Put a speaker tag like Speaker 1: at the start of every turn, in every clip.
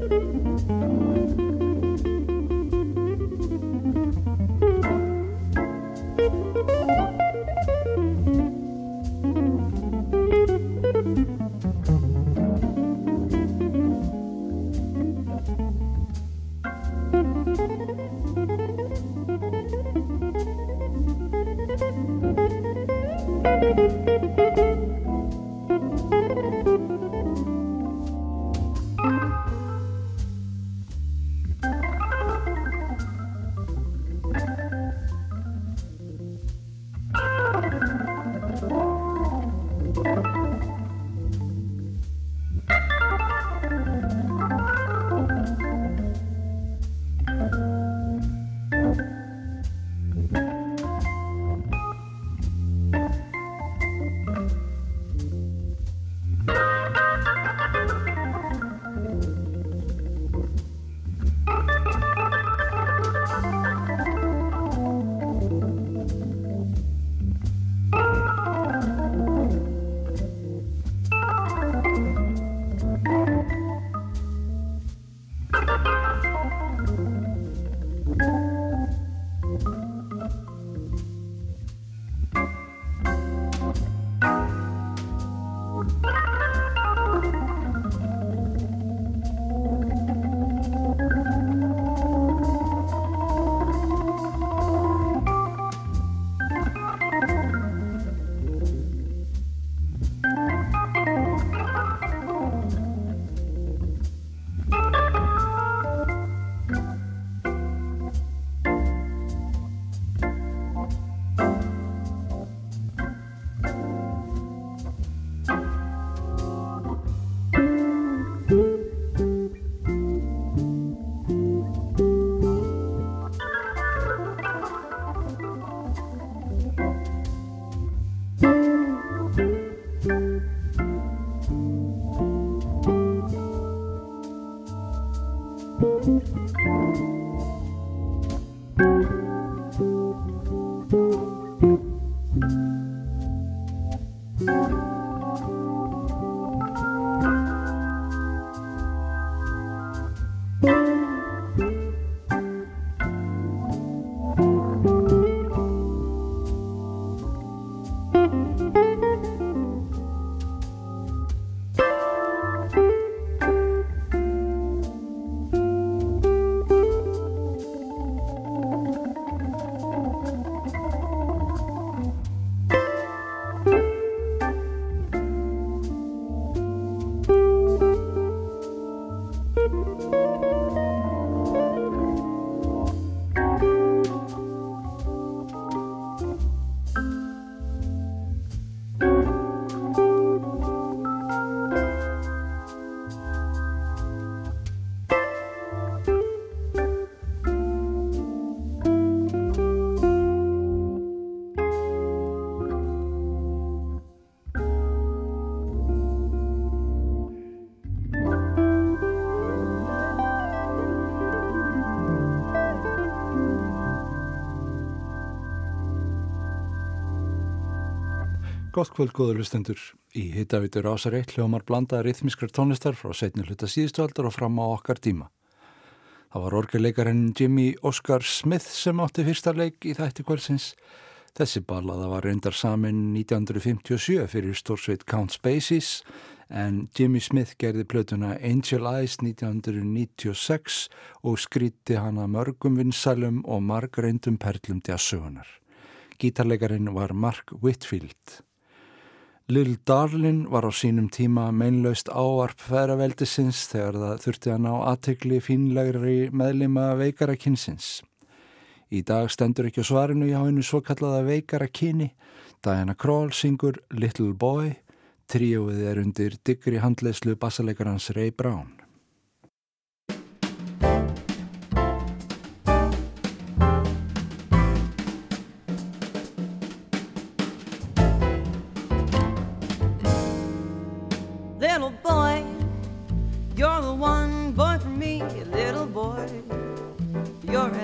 Speaker 1: Música Gótt kvöld, góður lustendur. Í hittavitur ásar eitt hljómar blandaða rithmiskrar tónlistar frá setni hluta síðustu aldar og fram á okkar tíma. Það var orgelleikarinn Jimmy Oscar Smith sem átti fyrsta leik í þætti kvöldsins. Þessi ballaða var reyndar samin 1957 fyrir stórsveit Count Spacey's en Jimmy Smith gerði plötuna Angel Eyes 1996 og skríti hana mörgum vinsælum og marg reyndum perlum til að sögunar. Gítarleikarin var Mark Whitfield. Lill Darlin var á sínum tíma meinlaust áarp færaveldisins þegar það þurfti að ná aðtegli fínlegri meðlima veikara kynsins. Í dag stendur ekki á svarinu hjá hennu svo kallaða veikara kyni. Diana Krall syngur Little Boy, tríóið er undir diggri handleyslu bassalegarans Ray Brown.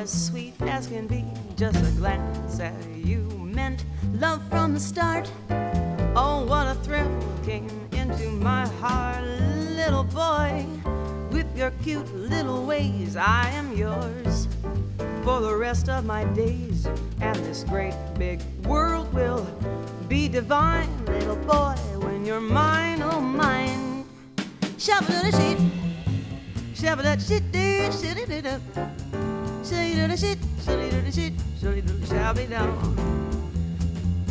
Speaker 2: As sweet as can be. Just a glance at you meant love from the start. Oh, what a thrill came into my heart, little boy. With your cute little ways, I am yours for the rest of my days. And this great big world will be divine, little boy, when you're mine, oh mine. Shabba da sheet, da shit, shit, Shady the shit, shit, shady the shabby down.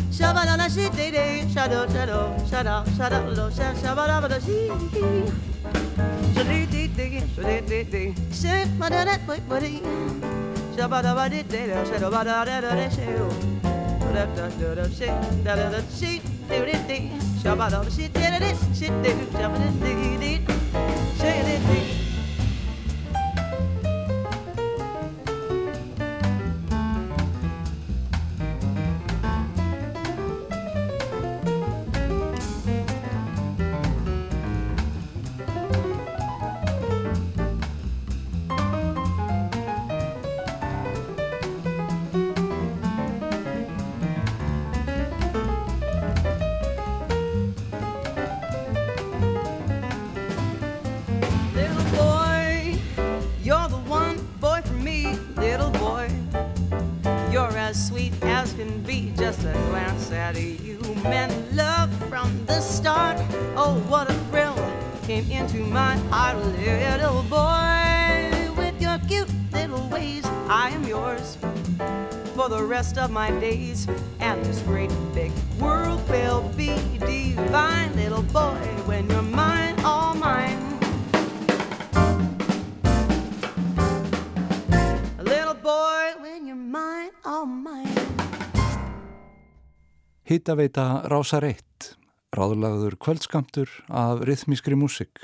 Speaker 2: Shabba da da shit, day day, shadow, shadow, shadow, shadow, low, shabba da da shit. Shady dee dee, shady dee dee, shit, ma da da quick buddy. Shabba da ba dee dee, shadow ba da da da da shadow. Oh. Da da da da shit, da da da shit, dee dee dee, shabba da da shit, dee dee dee, shit dee, shabba dee dee dee, shady dee. glance you meant love from the start. Oh, what a thrill came into my heart, little boy. With your cute little ways, I am yours for the rest of my days. And this great big world will be divine, little boy, when you're mine, all mine. Little boy, when you're mine, all mine.
Speaker 1: Hittaveita Rásar 1, ráðlagður kvöldskamtur af rithmískri músik.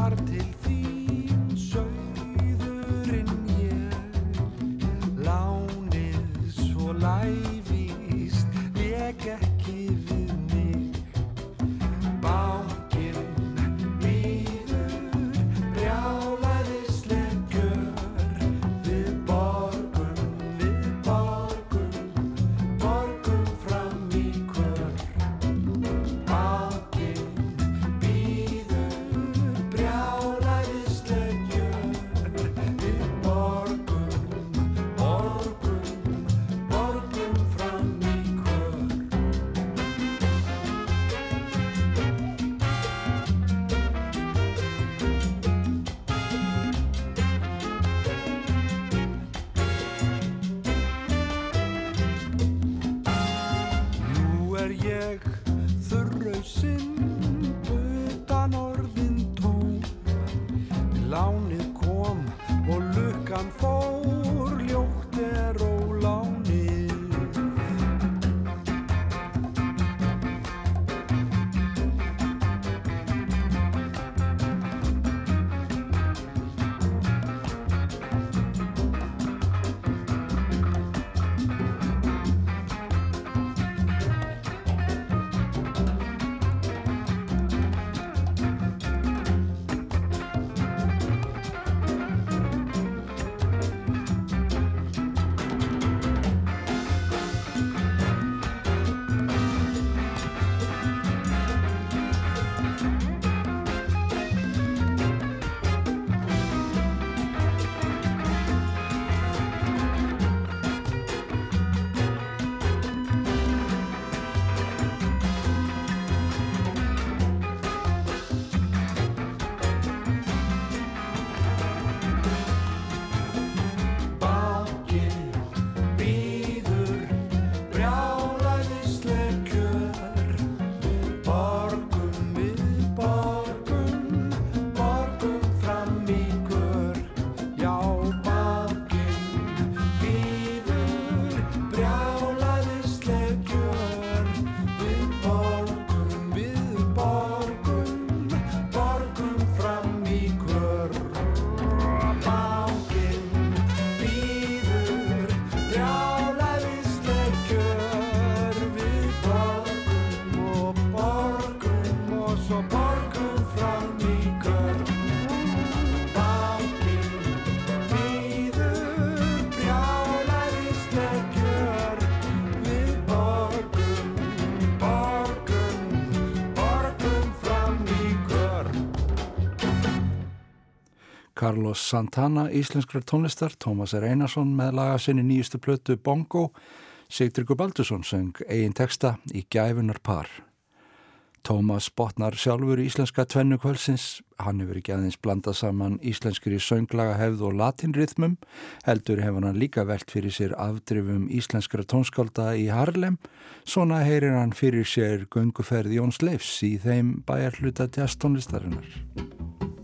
Speaker 1: parte. Carlos Santana íslenskrar tónlistar, Tómas R. Einarsson með laga sinni nýjustu plötu Bongo, Sigtryggur Baldursson söng eigin texta í Gæfunar par. Tómas botnar sjálfur íslenska tvennu kvölsins, hann hefur ekki aðeins blandað saman íslenskri sönglaga hefð og latinrythmum, heldur hefur hann líka velt fyrir sér afdrifum íslenskra tónskálda í Harlem, svona heyrir hann fyrir sér gunguferð Jóns Leifs í þeim bæjar hluta tjastónlistarinnar.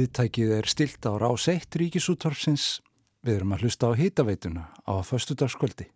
Speaker 1: Viðtækið er stilt á rás 1 ríkisúttorfsins. Við erum að hlusta á hitaveituna á föstudagskvöldi.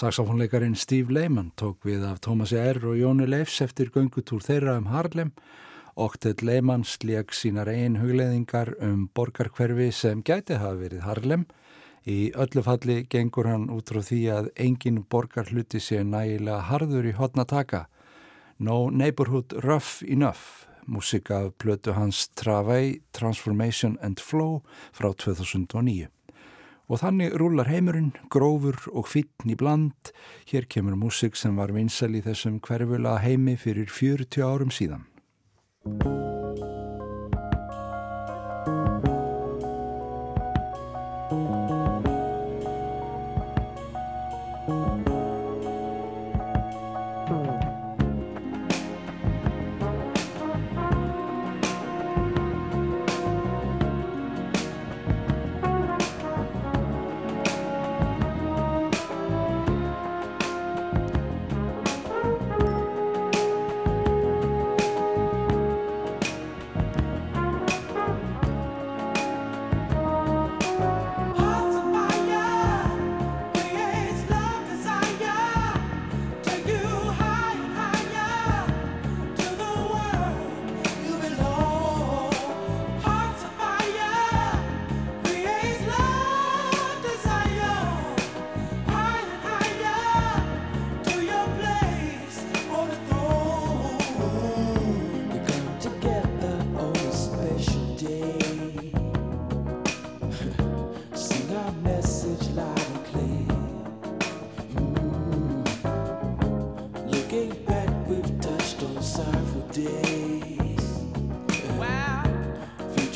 Speaker 3: Saxofónleikarin Steve Lehman tók við af Tómasi R. og Jóni Leifs eftir göngutúr þeirra um Harlem. Oktet Lehman sleg sínar einn hugleðingar um borgarkverfi sem gæti hafa verið Harlem. Í öllu falli gengur hann út frá því að engin borgarhluti sé nægilega harður í hotna taka. No Neighborhood Rough Enough, músika plötu hans Travai, Transformation and Flow frá 2009. Og þannig rúlar heimurinn, grófur og fítn í bland. Hér kemur músik sem var vinsal í þessum hverfula heimi fyrir 40 árum síðan.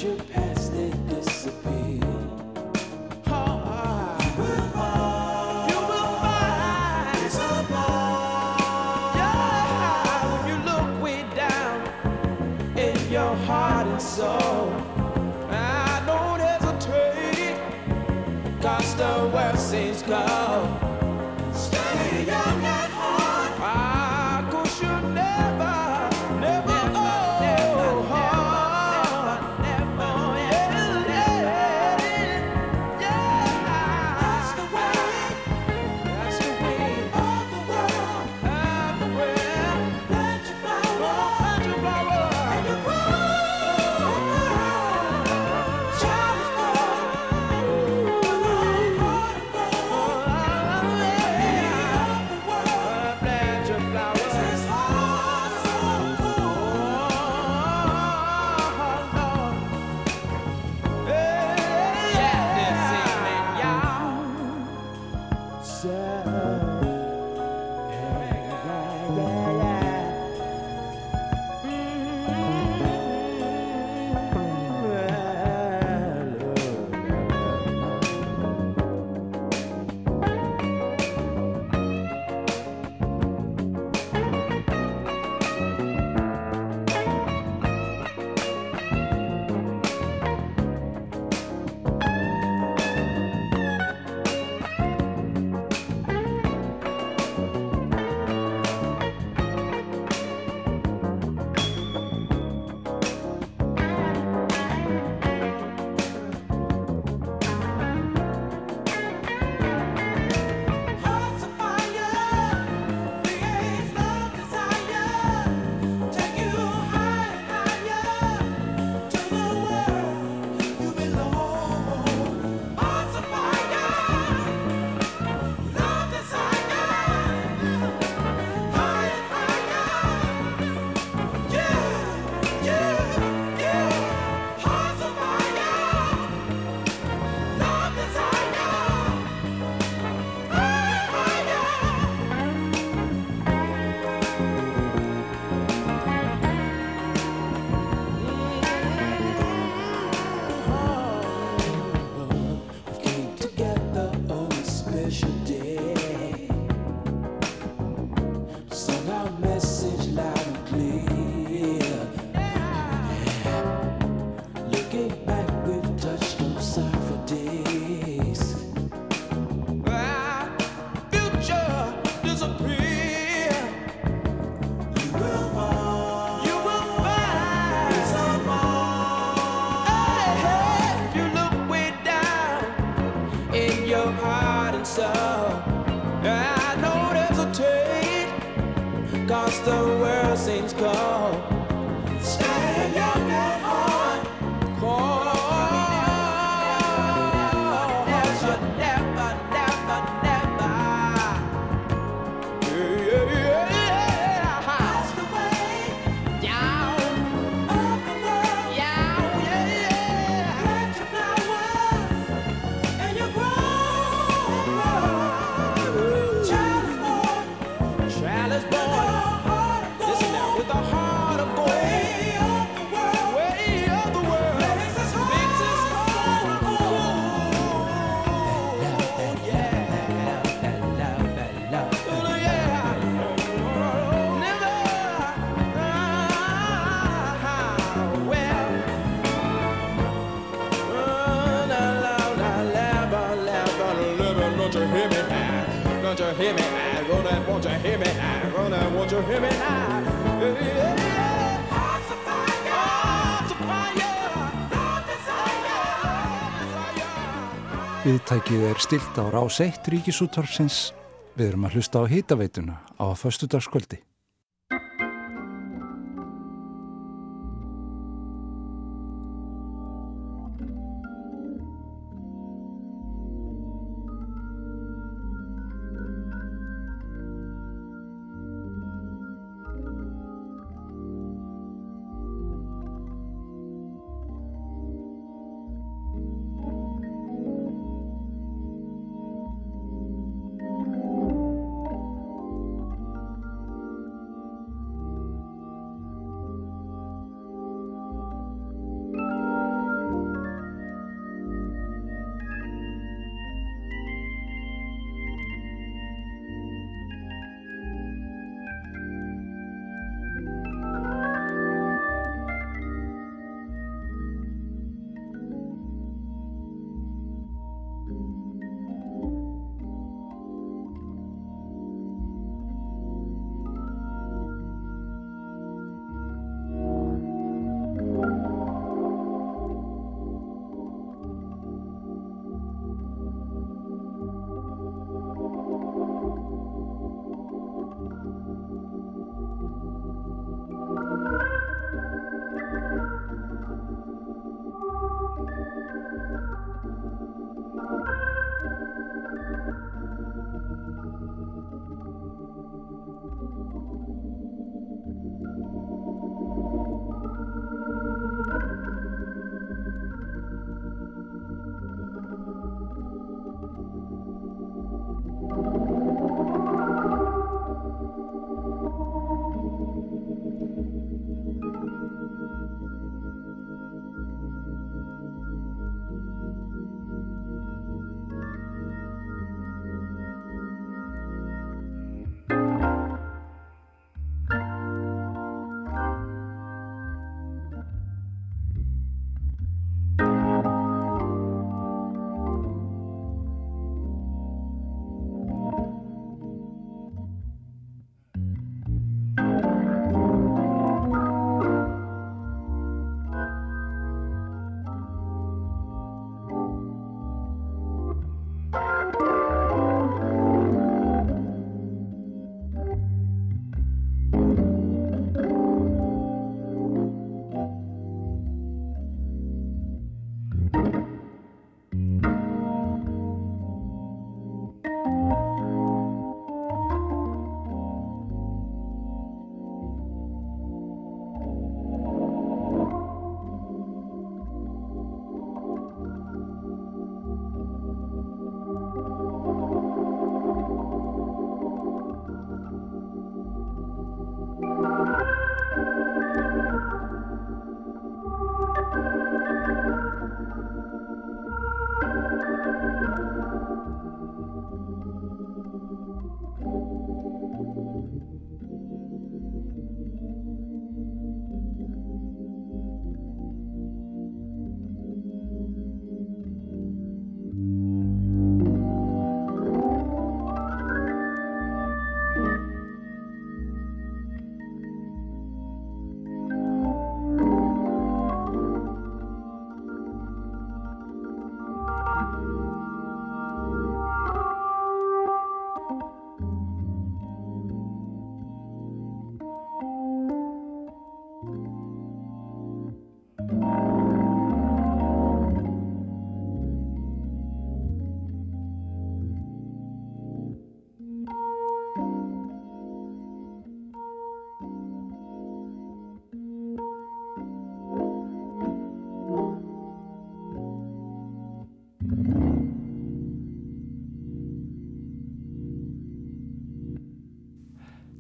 Speaker 3: your path.
Speaker 1: Viðtækið er stilt á rás 1 ríkisúttorfsins. Við erum að hlusta á hýtaveituna á föstudagskvöldi.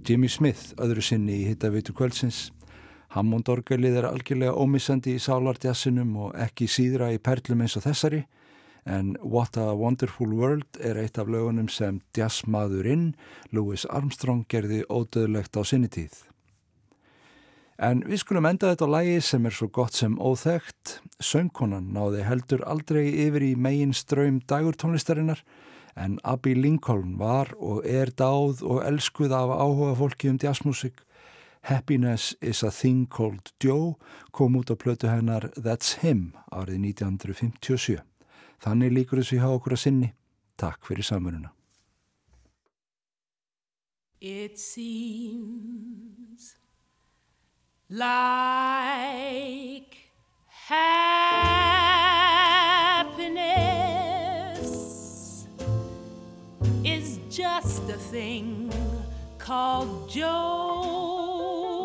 Speaker 1: Jimmy Smith, öðru sinni í hittaveitu kvöldsins. Hammond orgelið er algjörlega ómissandi í sálartjassinum og ekki síðra í perlum eins og þessari en What a Wonderful World er eitt af lögunum sem jazzmaðurinn Louis Armstrong gerði ódöðlegt á sinni tíð. En við skulum enda þetta lægi sem er svo gott sem óþægt. Söngkonan náði heldur aldrei yfir í megin ströym dagurtónlistarinnar en Abby Lincoln var og er dáð og elskuð af áhuga fólki um jazzmusik. Happiness is a thing called Joe kom út á plötu hennar That's Him árið 1957. Þannig líkur þessu hjá okkur að sinni. Takk fyrir samveruna.
Speaker 4: It seems like happiness a thing called Joe.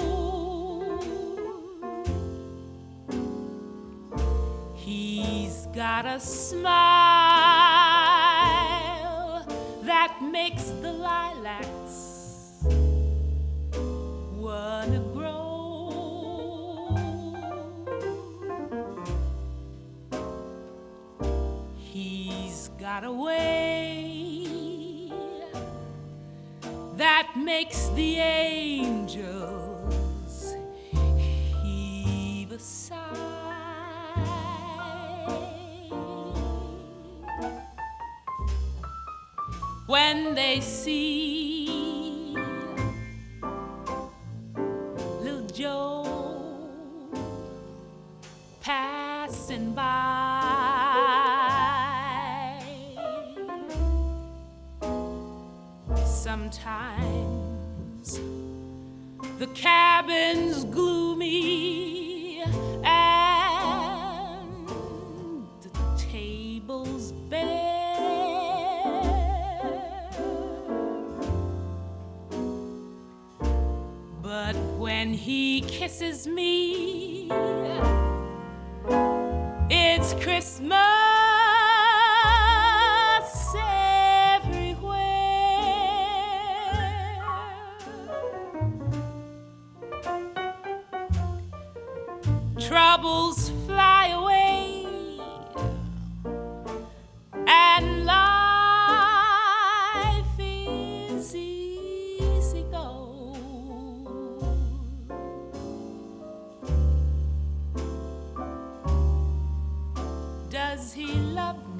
Speaker 4: He's got a smile that makes the lilacs wanna grow. He's got a way that makes the angels heave a sigh. When they see Christmas Does he love me?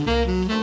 Speaker 4: Mm-hmm.